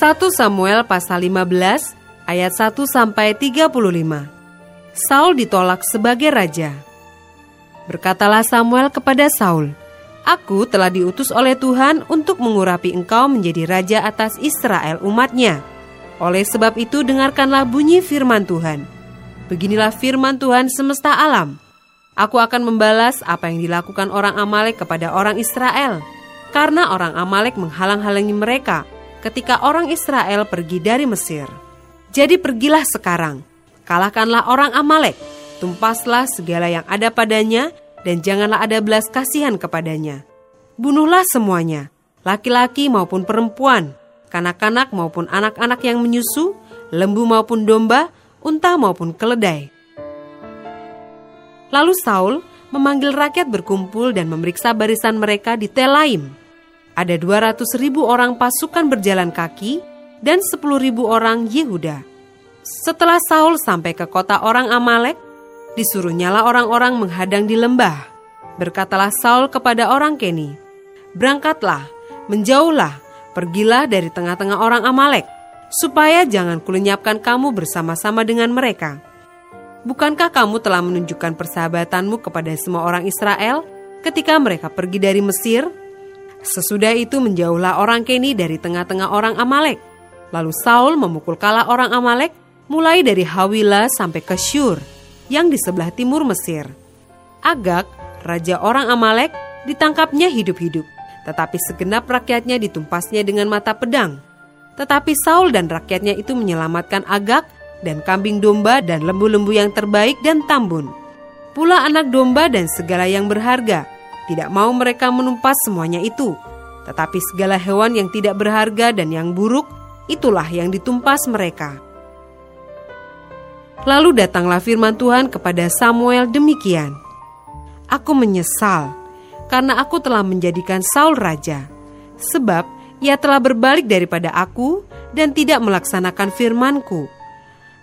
1 Samuel pasal 15 ayat 1 sampai 35. Saul ditolak sebagai raja. Berkatalah Samuel kepada Saul, Aku telah diutus oleh Tuhan untuk mengurapi engkau menjadi raja atas Israel umatnya. Oleh sebab itu dengarkanlah bunyi firman Tuhan. Beginilah firman Tuhan semesta alam. Aku akan membalas apa yang dilakukan orang Amalek kepada orang Israel. Karena orang Amalek menghalang-halangi mereka, ketika orang Israel pergi dari Mesir. Jadi pergilah sekarang, kalahkanlah orang Amalek, tumpaslah segala yang ada padanya, dan janganlah ada belas kasihan kepadanya. Bunuhlah semuanya, laki-laki maupun perempuan, kanak-kanak maupun anak-anak yang menyusu, lembu maupun domba, unta maupun keledai. Lalu Saul memanggil rakyat berkumpul dan memeriksa barisan mereka di Telaim ada 200 ribu orang pasukan berjalan kaki dan 10 ribu orang Yehuda. Setelah Saul sampai ke kota orang Amalek, disuruh nyala orang-orang menghadang di lembah. Berkatalah Saul kepada orang Keni, Berangkatlah, menjauhlah, pergilah dari tengah-tengah orang Amalek, supaya jangan kulenyapkan kamu bersama-sama dengan mereka. Bukankah kamu telah menunjukkan persahabatanmu kepada semua orang Israel ketika mereka pergi dari Mesir?' Sesudah itu menjauhlah orang Keni dari tengah-tengah orang Amalek. Lalu Saul memukul kalah orang Amalek mulai dari Hawila sampai ke Syur yang di sebelah timur Mesir. Agak, raja orang Amalek, ditangkapnya hidup-hidup, tetapi segenap rakyatnya ditumpasnya dengan mata pedang. Tetapi Saul dan rakyatnya itu menyelamatkan Agak dan kambing domba dan lembu-lembu yang terbaik dan tambun. Pula anak domba dan segala yang berharga, tidak mau mereka menumpas semuanya itu, tetapi segala hewan yang tidak berharga dan yang buruk, itulah yang ditumpas mereka. Lalu datanglah firman Tuhan kepada Samuel demikian. Aku menyesal karena aku telah menjadikan Saul raja, sebab ia telah berbalik daripada aku dan tidak melaksanakan firmanku.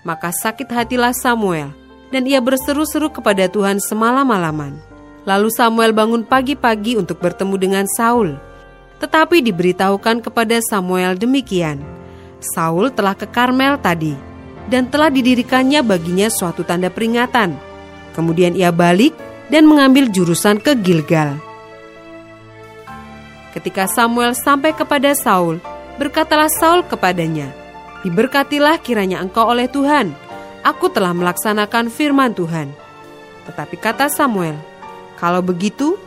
Maka sakit hatilah Samuel, dan ia berseru-seru kepada Tuhan semalam-malaman. Lalu Samuel bangun pagi-pagi untuk bertemu dengan Saul. Tetapi diberitahukan kepada Samuel demikian, Saul telah ke Karmel tadi, dan telah didirikannya baginya suatu tanda peringatan. Kemudian ia balik dan mengambil jurusan ke Gilgal. Ketika Samuel sampai kepada Saul, berkatalah Saul kepadanya, Diberkatilah kiranya engkau oleh Tuhan, aku telah melaksanakan firman Tuhan. Tetapi kata Samuel, kalau begitu,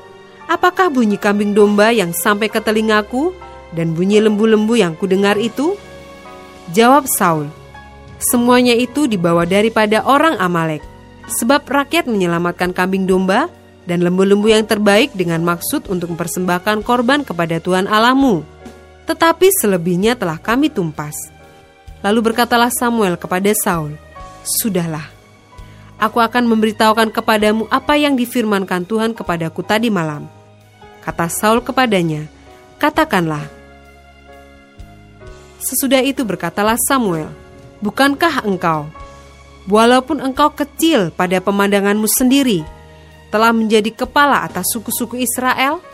apakah bunyi kambing domba yang sampai ke telingaku dan bunyi lembu-lembu yang kudengar itu? Jawab Saul, semuanya itu dibawa daripada orang Amalek, sebab rakyat menyelamatkan kambing domba dan lembu-lembu yang terbaik dengan maksud untuk mempersembahkan korban kepada Tuhan Allahmu. Tetapi selebihnya telah kami tumpas. Lalu berkatalah Samuel kepada Saul, Sudahlah, aku akan memberitahukan kepadamu apa yang difirmankan Tuhan kepadaku tadi malam. Kata Saul kepadanya, katakanlah. Sesudah itu berkatalah Samuel, bukankah engkau, walaupun engkau kecil pada pemandanganmu sendiri, telah menjadi kepala atas suku-suku Israel?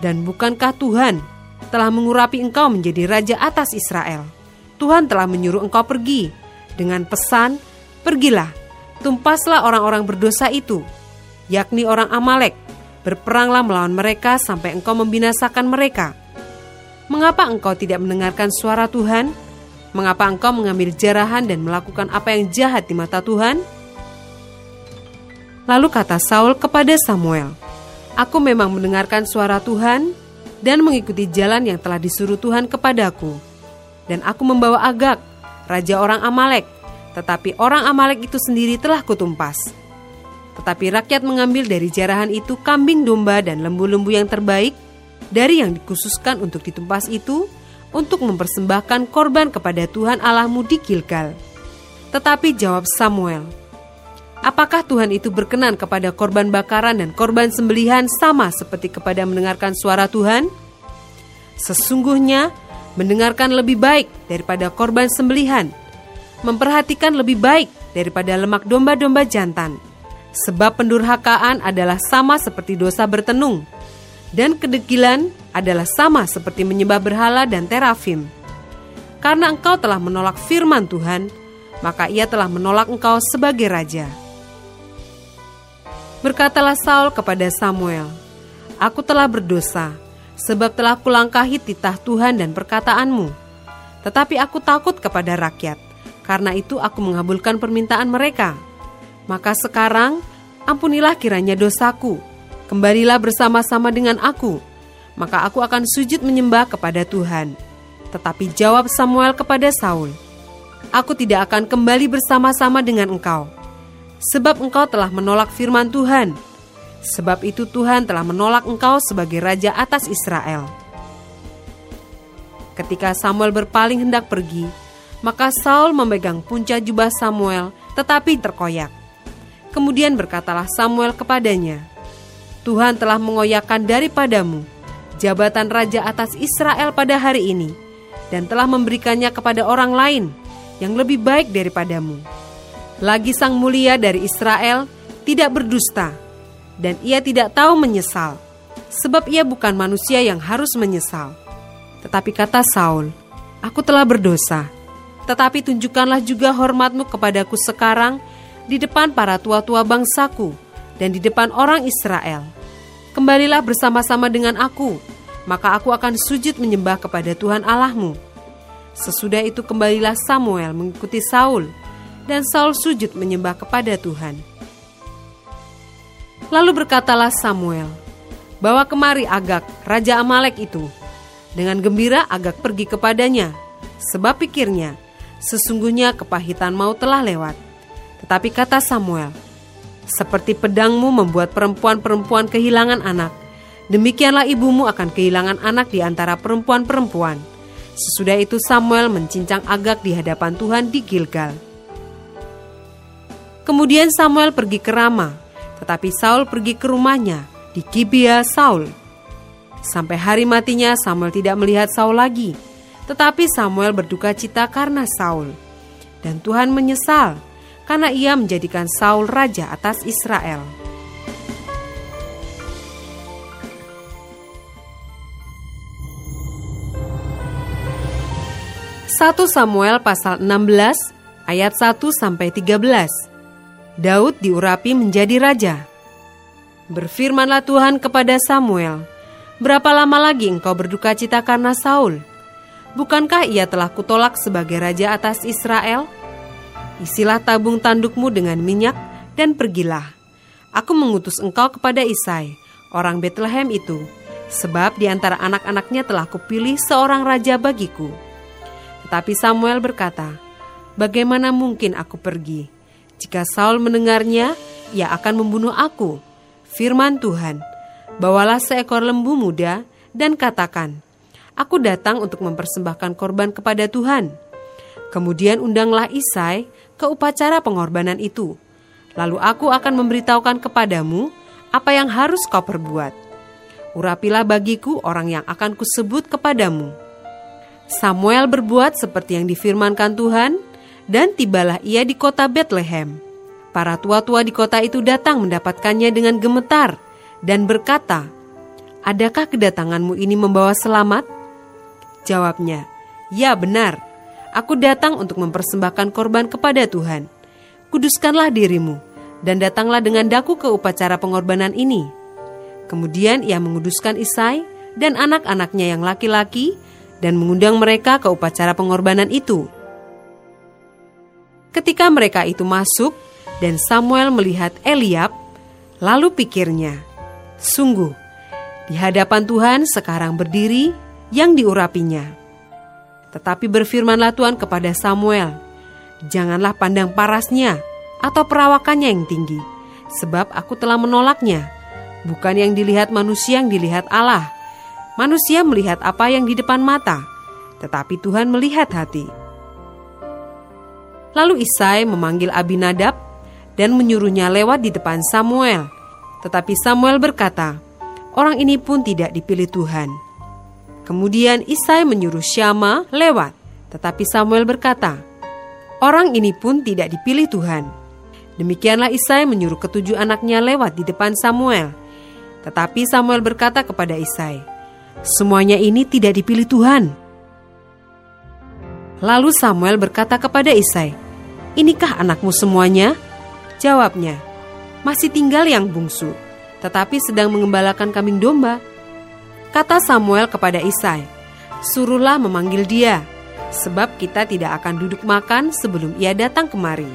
Dan bukankah Tuhan telah mengurapi engkau menjadi raja atas Israel? Tuhan telah menyuruh engkau pergi dengan pesan, pergilah tumpaslah orang-orang berdosa itu, yakni orang Amalek, berperanglah melawan mereka sampai engkau membinasakan mereka. Mengapa engkau tidak mendengarkan suara Tuhan? Mengapa engkau mengambil jarahan dan melakukan apa yang jahat di mata Tuhan? Lalu kata Saul kepada Samuel, Aku memang mendengarkan suara Tuhan dan mengikuti jalan yang telah disuruh Tuhan kepadaku. Dan aku membawa Agak, raja orang Amalek, tetapi orang Amalek itu sendiri telah kutumpas. Tetapi rakyat mengambil dari jarahan itu kambing domba dan lembu-lembu yang terbaik dari yang dikhususkan untuk ditumpas itu untuk mempersembahkan korban kepada Tuhan Allahmu di Gilgal. Tetapi jawab Samuel, Apakah Tuhan itu berkenan kepada korban bakaran dan korban sembelihan sama seperti kepada mendengarkan suara Tuhan? Sesungguhnya, mendengarkan lebih baik daripada korban sembelihan, memperhatikan lebih baik daripada lemak domba-domba jantan. Sebab pendurhakaan adalah sama seperti dosa bertenung, dan kedegilan adalah sama seperti menyembah berhala dan terafim. Karena engkau telah menolak firman Tuhan, maka ia telah menolak engkau sebagai raja. Berkatalah Saul kepada Samuel, Aku telah berdosa, sebab telah kulangkahi titah Tuhan dan perkataanmu. Tetapi aku takut kepada rakyat, karena itu aku mengabulkan permintaan mereka. Maka sekarang, ampunilah kiranya dosaku, kembalilah bersama-sama dengan aku, maka aku akan sujud menyembah kepada Tuhan. Tetapi jawab Samuel kepada Saul, Aku tidak akan kembali bersama-sama dengan engkau, sebab engkau telah menolak firman Tuhan. Sebab itu Tuhan telah menolak engkau sebagai raja atas Israel. Ketika Samuel berpaling hendak pergi, maka Saul memegang punca jubah Samuel tetapi terkoyak. Kemudian berkatalah Samuel kepadanya, Tuhan telah mengoyakkan daripadamu jabatan raja atas Israel pada hari ini dan telah memberikannya kepada orang lain yang lebih baik daripadamu lagi sang mulia dari Israel tidak berdusta, dan ia tidak tahu menyesal, sebab ia bukan manusia yang harus menyesal. Tetapi kata Saul, Aku telah berdosa, tetapi tunjukkanlah juga hormatmu kepadaku sekarang di depan para tua-tua bangsaku dan di depan orang Israel. Kembalilah bersama-sama dengan aku, maka aku akan sujud menyembah kepada Tuhan Allahmu. Sesudah itu kembalilah Samuel mengikuti Saul, dan Saul sujud menyembah kepada Tuhan. Lalu berkatalah Samuel, "Bawa kemari Agak, raja Amalek itu." Dengan gembira Agak pergi kepadanya, sebab pikirnya, sesungguhnya kepahitan maut telah lewat. Tetapi kata Samuel, "Seperti pedangmu membuat perempuan-perempuan kehilangan anak, demikianlah ibumu akan kehilangan anak di antara perempuan-perempuan." Sesudah itu Samuel mencincang Agak di hadapan Tuhan di Gilgal. Kemudian Samuel pergi ke Rama, tetapi Saul pergi ke rumahnya di Gibea Saul. Sampai hari matinya Samuel tidak melihat Saul lagi, tetapi Samuel berduka cita karena Saul. Dan Tuhan menyesal karena ia menjadikan Saul raja atas Israel. Satu Samuel pasal 16 ayat 1 sampai 13. Daud diurapi menjadi raja. Berfirmanlah Tuhan kepada Samuel, Berapa lama lagi engkau berduka cita karena Saul? Bukankah ia telah kutolak sebagai raja atas Israel? Isilah tabung tandukmu dengan minyak dan pergilah. Aku mengutus engkau kepada Isai, orang Bethlehem itu, sebab di antara anak-anaknya telah kupilih seorang raja bagiku. Tetapi Samuel berkata, Bagaimana mungkin aku pergi? Jika Saul mendengarnya, ia akan membunuh aku. Firman Tuhan, bawalah seekor lembu muda dan katakan, Aku datang untuk mempersembahkan korban kepada Tuhan. Kemudian undanglah Isai ke upacara pengorbanan itu. Lalu aku akan memberitahukan kepadamu apa yang harus kau perbuat. Urapilah bagiku orang yang akan kusebut kepadamu. Samuel berbuat seperti yang difirmankan Tuhan, dan tibalah ia di kota Bethlehem. Para tua-tua di kota itu datang mendapatkannya dengan gemetar dan berkata, Adakah kedatanganmu ini membawa selamat? Jawabnya, Ya benar, aku datang untuk mempersembahkan korban kepada Tuhan. Kuduskanlah dirimu, dan datanglah dengan daku ke upacara pengorbanan ini. Kemudian ia menguduskan Isai dan anak-anaknya yang laki-laki dan mengundang mereka ke upacara pengorbanan itu. Ketika mereka itu masuk dan Samuel melihat Eliab, lalu pikirnya, sungguh di hadapan Tuhan sekarang berdiri yang diurapinya. Tetapi berfirmanlah Tuhan kepada Samuel, janganlah pandang parasnya atau perawakannya yang tinggi, sebab aku telah menolaknya. Bukan yang dilihat manusia yang dilihat Allah. Manusia melihat apa yang di depan mata, tetapi Tuhan melihat hati. Lalu Isai memanggil Abinadab dan menyuruhnya lewat di depan Samuel. Tetapi Samuel berkata, orang ini pun tidak dipilih Tuhan. Kemudian Isai menyuruh Syama lewat, tetapi Samuel berkata, orang ini pun tidak dipilih Tuhan. Demikianlah Isai menyuruh ketujuh anaknya lewat di depan Samuel. Tetapi Samuel berkata kepada Isai, semuanya ini tidak dipilih Tuhan. Lalu Samuel berkata kepada Isai, Inikah anakmu semuanya? Jawabnya, masih tinggal yang bungsu, tetapi sedang mengembalakan kambing domba. Kata Samuel kepada Isai, suruhlah memanggil dia, sebab kita tidak akan duduk makan sebelum ia datang kemari.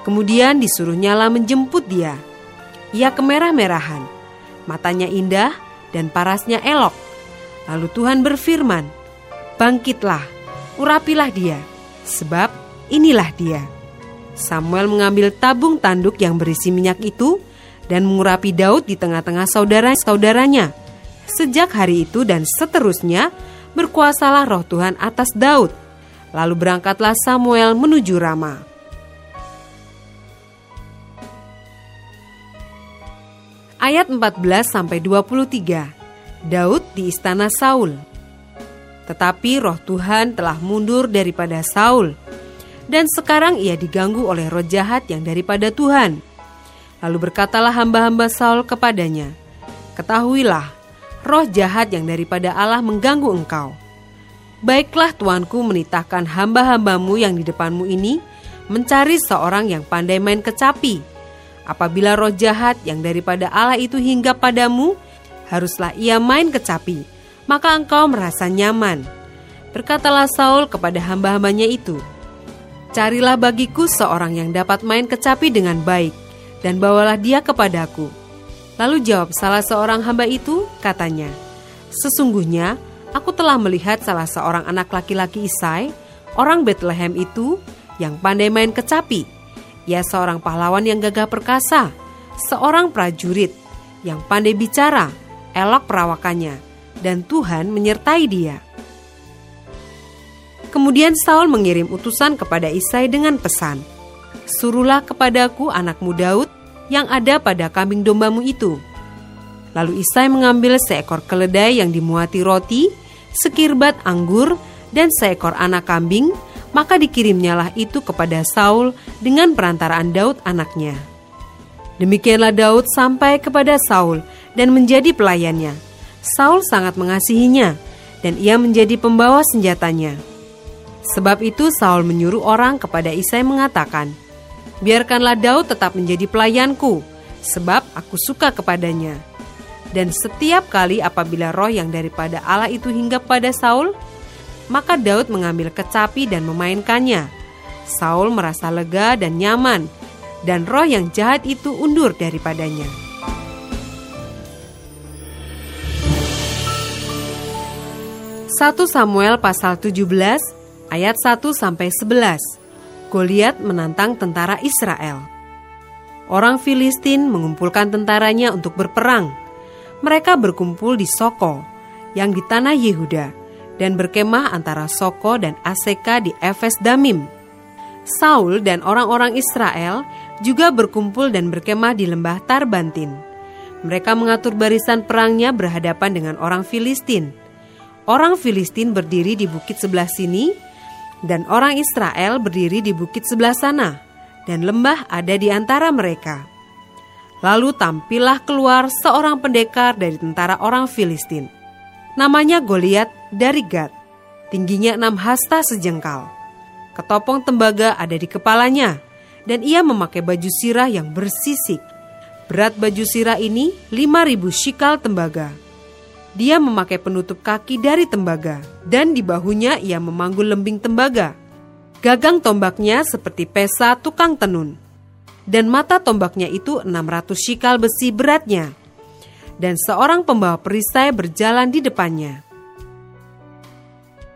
Kemudian disuruh nyala menjemput dia. Ia kemerah-merahan, matanya indah dan parasnya elok. Lalu Tuhan berfirman, Bangkitlah, urapilah dia, sebab inilah dia. Samuel mengambil tabung tanduk yang berisi minyak itu dan mengurapi Daud di tengah-tengah saudara-saudaranya. Sejak hari itu dan seterusnya, berkuasalah roh Tuhan atas Daud. Lalu berangkatlah Samuel menuju Rama. Ayat 14 sampai 23. Daud di istana Saul. Tetapi roh Tuhan telah mundur daripada Saul dan sekarang ia diganggu oleh roh jahat yang daripada Tuhan. Lalu berkatalah hamba-hamba Saul kepadanya, Ketahuilah, roh jahat yang daripada Allah mengganggu engkau. Baiklah tuanku menitahkan hamba-hambamu yang di depanmu ini mencari seorang yang pandai main kecapi. Apabila roh jahat yang daripada Allah itu hingga padamu, haruslah ia main kecapi, maka engkau merasa nyaman. Berkatalah Saul kepada hamba-hambanya itu, Carilah bagiku seorang yang dapat main kecapi dengan baik, dan bawalah dia kepadaku. Lalu jawab salah seorang hamba itu, katanya, Sesungguhnya, aku telah melihat salah seorang anak laki-laki Isai, orang Bethlehem itu, yang pandai main kecapi. Ia seorang pahlawan yang gagah perkasa, seorang prajurit, yang pandai bicara, elok perawakannya, dan Tuhan menyertai dia. Kemudian Saul mengirim utusan kepada Isai dengan pesan, Suruhlah kepadaku anakmu Daud yang ada pada kambing dombamu itu. Lalu Isai mengambil seekor keledai yang dimuati roti, sekirbat anggur, dan seekor anak kambing, maka dikirimnyalah itu kepada Saul dengan perantaraan Daud anaknya. Demikianlah Daud sampai kepada Saul dan menjadi pelayannya. Saul sangat mengasihinya, dan ia menjadi pembawa senjatanya. Sebab itu Saul menyuruh orang kepada Isai mengatakan, Biarkanlah Daud tetap menjadi pelayanku, sebab aku suka kepadanya. Dan setiap kali apabila roh yang daripada Allah itu hingga pada Saul, maka Daud mengambil kecapi dan memainkannya. Saul merasa lega dan nyaman, dan roh yang jahat itu undur daripadanya. Satu Samuel pasal 17 ayat 1 sampai 11. Goliat menantang tentara Israel. Orang Filistin mengumpulkan tentaranya untuk berperang. Mereka berkumpul di Soko yang di tanah Yehuda dan berkemah antara Soko dan Aseka di Efes Damim. Saul dan orang-orang Israel juga berkumpul dan berkemah di lembah Tarbantin. Mereka mengatur barisan perangnya berhadapan dengan orang Filistin. Orang Filistin berdiri di bukit sebelah sini dan orang Israel berdiri di bukit sebelah sana, dan lembah ada di antara mereka. Lalu tampillah keluar seorang pendekar dari tentara orang Filistin. Namanya Goliat dari Gad, tingginya enam hasta sejengkal. Ketopong tembaga ada di kepalanya, dan ia memakai baju sirah yang bersisik. Berat baju sirah ini lima ribu shikal tembaga dia memakai penutup kaki dari tembaga, dan di bahunya ia memanggul lembing tembaga. Gagang tombaknya seperti pesa tukang tenun, dan mata tombaknya itu 600 shikal besi beratnya. Dan seorang pembawa perisai berjalan di depannya.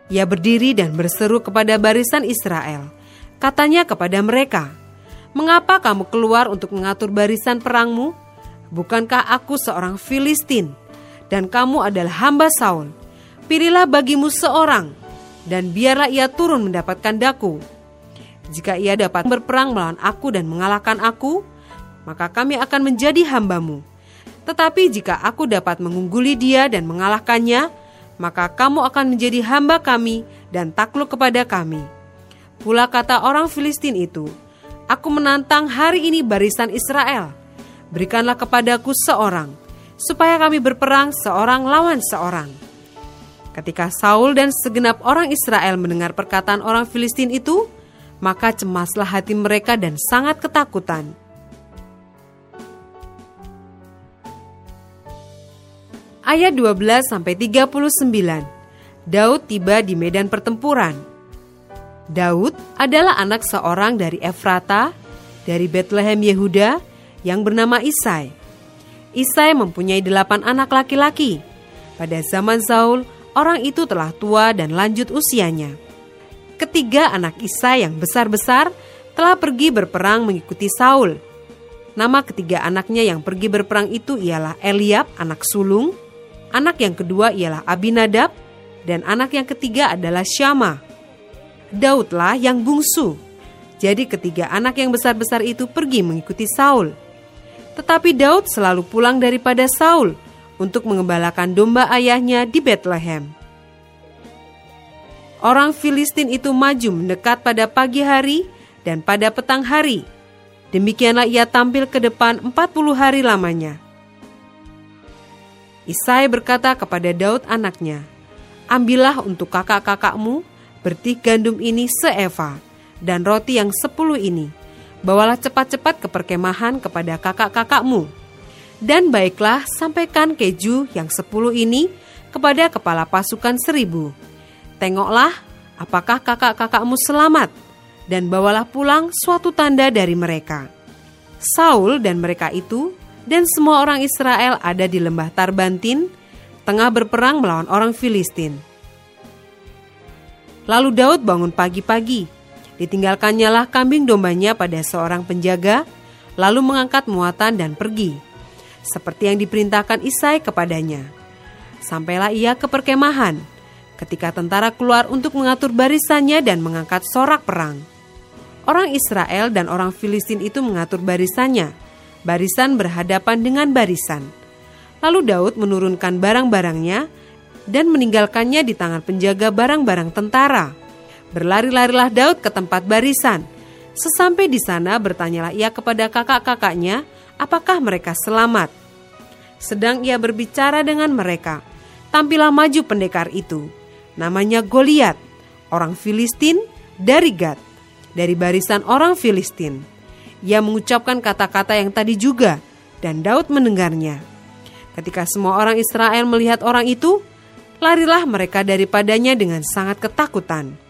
Ia berdiri dan berseru kepada barisan Israel. Katanya kepada mereka, Mengapa kamu keluar untuk mengatur barisan perangmu? Bukankah aku seorang Filistin?' Dan kamu adalah hamba Saul. Pilihlah bagimu seorang, dan biarlah ia turun mendapatkan daku. Jika ia dapat berperang melawan aku dan mengalahkan aku, maka kami akan menjadi hambamu. Tetapi jika aku dapat mengungguli dia dan mengalahkannya, maka kamu akan menjadi hamba kami dan takluk kepada kami. Pula kata orang Filistin itu, Aku menantang hari ini barisan Israel. Berikanlah kepadaku seorang, supaya kami berperang seorang lawan seorang. Ketika Saul dan segenap orang Israel mendengar perkataan orang Filistin itu, maka cemaslah hati mereka dan sangat ketakutan. Ayat 12 sampai 39. Daud tiba di medan pertempuran. Daud adalah anak seorang dari Efrata, dari Bethlehem Yehuda, yang bernama Isai. Isai mempunyai delapan anak laki-laki. Pada zaman Saul, orang itu telah tua dan lanjut usianya. Ketiga anak Isai yang besar-besar telah pergi berperang mengikuti Saul. Nama ketiga anaknya yang pergi berperang itu ialah Eliab, anak sulung. Anak yang kedua ialah Abinadab, dan anak yang ketiga adalah Syama. Daudlah yang bungsu. Jadi ketiga anak yang besar-besar itu pergi mengikuti Saul. Tetapi Daud selalu pulang daripada Saul untuk mengembalakan domba ayahnya di Bethlehem. Orang Filistin itu maju mendekat pada pagi hari dan pada petang hari. Demikianlah ia tampil ke depan 40 hari lamanya. Isai berkata kepada Daud anaknya, Ambillah untuk kakak-kakakmu bertih gandum ini seeva dan roti yang sepuluh ini. Bawalah cepat-cepat ke perkemahan kepada kakak-kakakmu. Dan baiklah sampaikan keju yang sepuluh ini kepada kepala pasukan seribu. Tengoklah apakah kakak-kakakmu selamat dan bawalah pulang suatu tanda dari mereka. Saul dan mereka itu dan semua orang Israel ada di lembah Tarbantin tengah berperang melawan orang Filistin. Lalu Daud bangun pagi-pagi, ditinggalkannya lah kambing dombanya pada seorang penjaga, lalu mengangkat muatan dan pergi, seperti yang diperintahkan Isai kepadanya. Sampailah ia ke perkemahan, ketika tentara keluar untuk mengatur barisannya dan mengangkat sorak perang. Orang Israel dan orang Filistin itu mengatur barisannya, barisan berhadapan dengan barisan. Lalu Daud menurunkan barang-barangnya dan meninggalkannya di tangan penjaga barang-barang tentara. Berlari-larilah Daud ke tempat barisan. Sesampai di sana bertanyalah ia kepada kakak-kakaknya apakah mereka selamat. Sedang ia berbicara dengan mereka, tampillah maju pendekar itu. Namanya Goliat, orang Filistin dari Gad, dari barisan orang Filistin. Ia mengucapkan kata-kata yang tadi juga, dan Daud mendengarnya. Ketika semua orang Israel melihat orang itu, larilah mereka daripadanya dengan sangat ketakutan.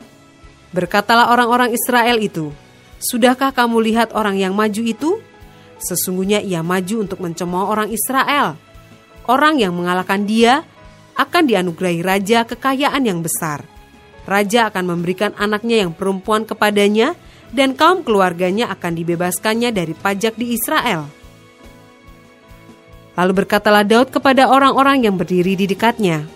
Berkatalah orang-orang Israel itu, Sudahkah kamu lihat orang yang maju itu? Sesungguhnya ia maju untuk mencemooh orang Israel. Orang yang mengalahkan dia akan dianugerahi raja kekayaan yang besar. Raja akan memberikan anaknya yang perempuan kepadanya dan kaum keluarganya akan dibebaskannya dari pajak di Israel. Lalu berkatalah Daud kepada orang-orang yang berdiri di dekatnya,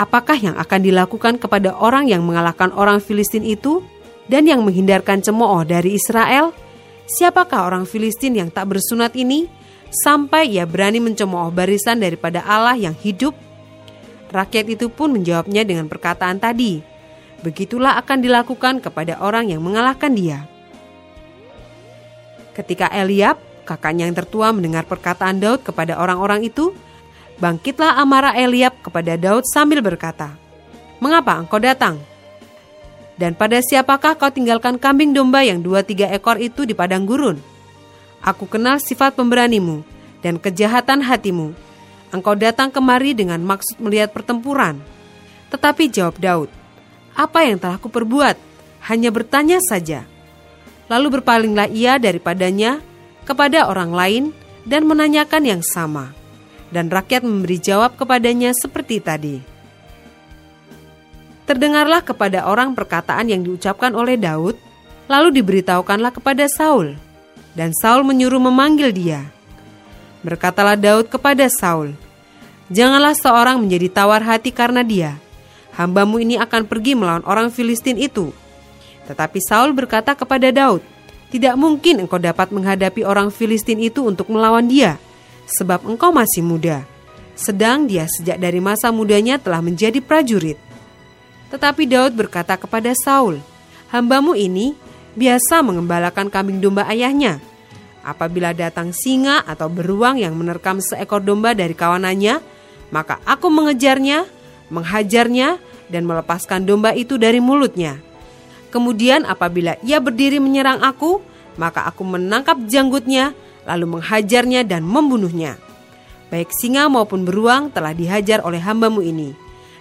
"Apakah yang akan dilakukan kepada orang yang mengalahkan orang Filistin itu dan yang menghindarkan cemooh dari Israel? Siapakah orang Filistin yang tak bersunat ini sampai ia berani mencemooh barisan daripada Allah yang hidup?" Rakyat itu pun menjawabnya dengan perkataan tadi, "Begitulah akan dilakukan kepada orang yang mengalahkan dia." Ketika Eliab kakaknya yang tertua mendengar perkataan Daud kepada orang-orang itu, bangkitlah amarah Eliab kepada Daud sambil berkata, Mengapa engkau datang? Dan pada siapakah kau tinggalkan kambing domba yang dua tiga ekor itu di padang gurun? Aku kenal sifat pemberanimu dan kejahatan hatimu. Engkau datang kemari dengan maksud melihat pertempuran. Tetapi jawab Daud, apa yang telah kuperbuat? Hanya bertanya saja. Lalu berpalinglah ia daripadanya kepada orang lain dan menanyakan yang sama, dan rakyat memberi jawab kepadanya seperti tadi. Terdengarlah kepada orang perkataan yang diucapkan oleh Daud, lalu diberitahukanlah kepada Saul, dan Saul menyuruh memanggil dia. Berkatalah Daud kepada Saul, "Janganlah seorang menjadi tawar hati karena dia, hambamu ini akan pergi melawan orang Filistin itu. Tetapi Saul berkata kepada Daud, tidak mungkin engkau dapat menghadapi orang Filistin itu untuk melawan dia, sebab engkau masih muda. Sedang dia sejak dari masa mudanya telah menjadi prajurit. Tetapi Daud berkata kepada Saul, Hambamu ini biasa mengembalakan kambing domba ayahnya. Apabila datang singa atau beruang yang menerkam seekor domba dari kawanannya, maka aku mengejarnya, menghajarnya, dan melepaskan domba itu dari mulutnya. Kemudian apabila ia berdiri menyerang aku, maka aku menangkap janggutnya, lalu menghajarnya dan membunuhnya. Baik singa maupun beruang telah dihajar oleh hambamu ini.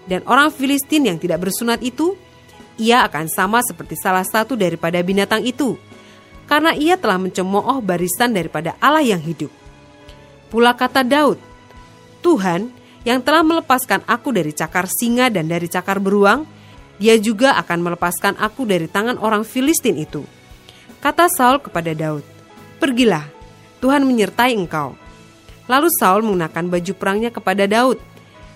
Dan orang Filistin yang tidak bersunat itu, ia akan sama seperti salah satu daripada binatang itu, karena ia telah mencemooh barisan daripada Allah yang hidup. Pula kata Daud, Tuhan yang telah melepaskan aku dari cakar singa dan dari cakar beruang, dia juga akan melepaskan aku dari tangan orang Filistin itu. Kata Saul kepada Daud, Pergilah, Tuhan menyertai engkau. Lalu Saul mengenakan baju perangnya kepada Daud.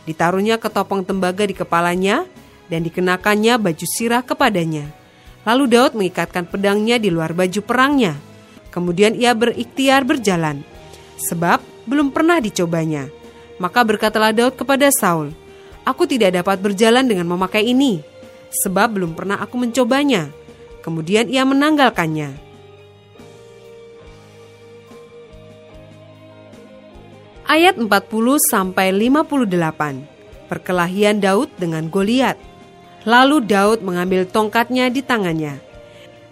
Ditaruhnya ketopong tembaga di kepalanya dan dikenakannya baju sirah kepadanya. Lalu Daud mengikatkan pedangnya di luar baju perangnya. Kemudian ia berikhtiar berjalan, sebab belum pernah dicobanya. Maka berkatalah Daud kepada Saul, Aku tidak dapat berjalan dengan memakai ini, sebab belum pernah aku mencobanya. Kemudian ia menanggalkannya. Ayat 40 sampai 58. Perkelahian Daud dengan Goliat. Lalu Daud mengambil tongkatnya di tangannya.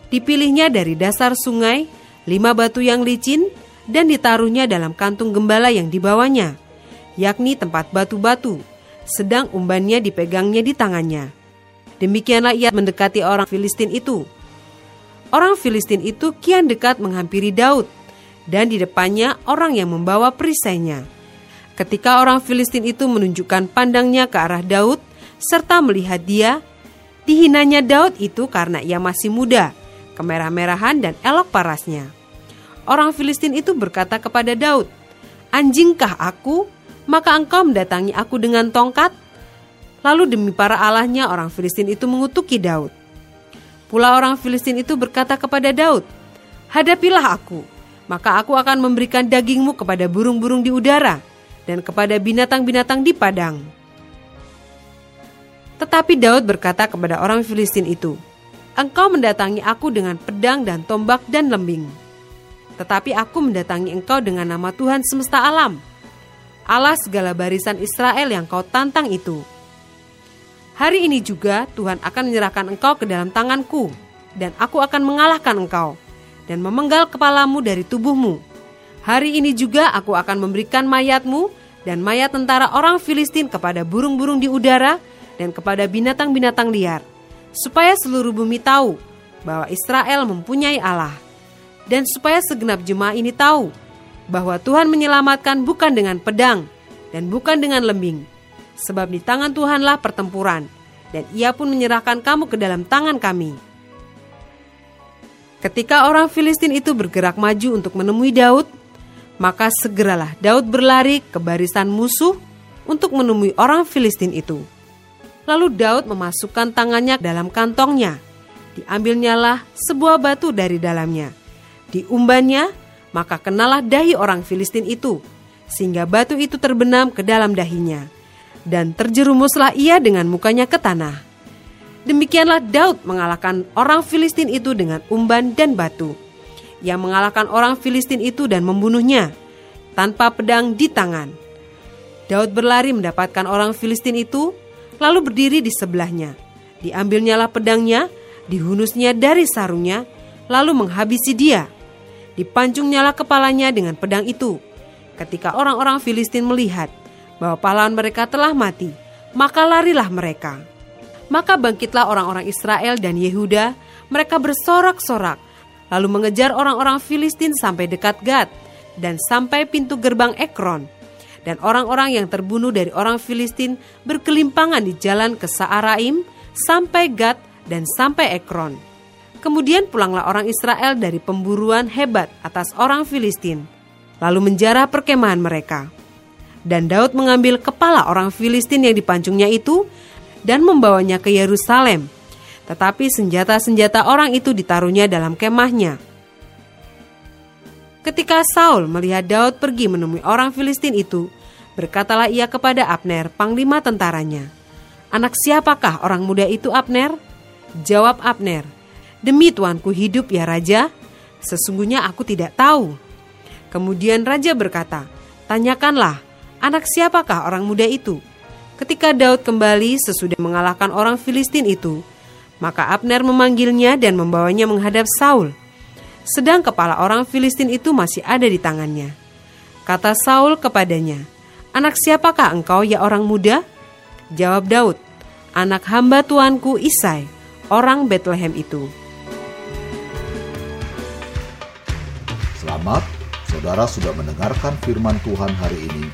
Dipilihnya dari dasar sungai, lima batu yang licin, dan ditaruhnya dalam kantung gembala yang dibawanya, yakni tempat batu-batu, sedang umbannya dipegangnya di tangannya. Demikianlah ia mendekati orang Filistin itu. Orang Filistin itu kian dekat menghampiri Daud, dan di depannya orang yang membawa perisainya. Ketika orang Filistin itu menunjukkan pandangnya ke arah Daud, serta melihat dia, dihinanya Daud itu karena ia masih muda, kemerah-merahan dan elok parasnya. Orang Filistin itu berkata kepada Daud, Anjingkah aku? Maka engkau mendatangi aku dengan tongkat? Lalu demi para allahnya orang Filistin itu mengutuki Daud. Pula orang Filistin itu berkata kepada Daud, Hadapilah aku, maka aku akan memberikan dagingmu kepada burung-burung di udara dan kepada binatang-binatang di padang. Tetapi Daud berkata kepada orang Filistin itu, Engkau mendatangi aku dengan pedang dan tombak dan lembing. Tetapi aku mendatangi engkau dengan nama Tuhan semesta alam, Allah segala barisan Israel yang kau tantang itu. Hari ini juga Tuhan akan menyerahkan engkau ke dalam tanganku, dan aku akan mengalahkan engkau, dan memenggal kepalamu dari tubuhmu. Hari ini juga aku akan memberikan mayatmu dan mayat tentara orang Filistin kepada burung-burung di udara dan kepada binatang-binatang liar, supaya seluruh bumi tahu bahwa Israel mempunyai Allah, dan supaya segenap jemaah ini tahu bahwa Tuhan menyelamatkan bukan dengan pedang dan bukan dengan lembing, sebab di tangan Tuhanlah pertempuran, dan ia pun menyerahkan kamu ke dalam tangan kami. Ketika orang Filistin itu bergerak maju untuk menemui Daud, maka segeralah Daud berlari ke barisan musuh untuk menemui orang Filistin itu. Lalu Daud memasukkan tangannya dalam kantongnya. Diambilnyalah sebuah batu dari dalamnya. Diumbannya, maka kenalah dahi orang Filistin itu, sehingga batu itu terbenam ke dalam dahinya dan terjerumuslah ia dengan mukanya ke tanah. Demikianlah Daud mengalahkan orang Filistin itu dengan umban dan batu. Ia mengalahkan orang Filistin itu dan membunuhnya tanpa pedang di tangan. Daud berlari mendapatkan orang Filistin itu, lalu berdiri di sebelahnya. Diambilnyalah pedangnya, dihunusnya dari sarungnya, lalu menghabisi dia. Dipancungnyalah kepalanya dengan pedang itu. Ketika orang-orang Filistin melihat bahwa pahlawan mereka telah mati, maka larilah mereka. Maka bangkitlah orang-orang Israel dan Yehuda, mereka bersorak-sorak, lalu mengejar orang-orang Filistin sampai dekat Gad dan sampai pintu gerbang Ekron. Dan orang-orang yang terbunuh dari orang Filistin berkelimpangan di jalan ke Saaraim sampai Gad dan sampai Ekron. Kemudian pulanglah orang Israel dari pemburuan hebat atas orang Filistin, lalu menjarah perkemahan mereka. Dan Daud mengambil kepala orang Filistin yang dipancungnya itu dan membawanya ke Yerusalem. Tetapi senjata-senjata orang itu ditaruhnya dalam kemahnya. Ketika Saul melihat Daud pergi menemui orang Filistin itu, berkatalah ia kepada Abner, panglima tentaranya, "Anak siapakah orang muda itu, Abner?" Jawab Abner, "Demi tuanku hidup ya raja, sesungguhnya aku tidak tahu." Kemudian raja berkata, "Tanyakanlah, anak siapakah orang muda itu?" Ketika Daud kembali sesudah mengalahkan orang Filistin itu, maka Abner memanggilnya dan membawanya menghadap Saul. Sedang kepala orang Filistin itu masih ada di tangannya. Kata Saul kepadanya, Anak siapakah engkau ya orang muda? Jawab Daud, anak hamba tuanku Isai, orang Bethlehem itu. Selamat, saudara sudah mendengarkan firman Tuhan hari ini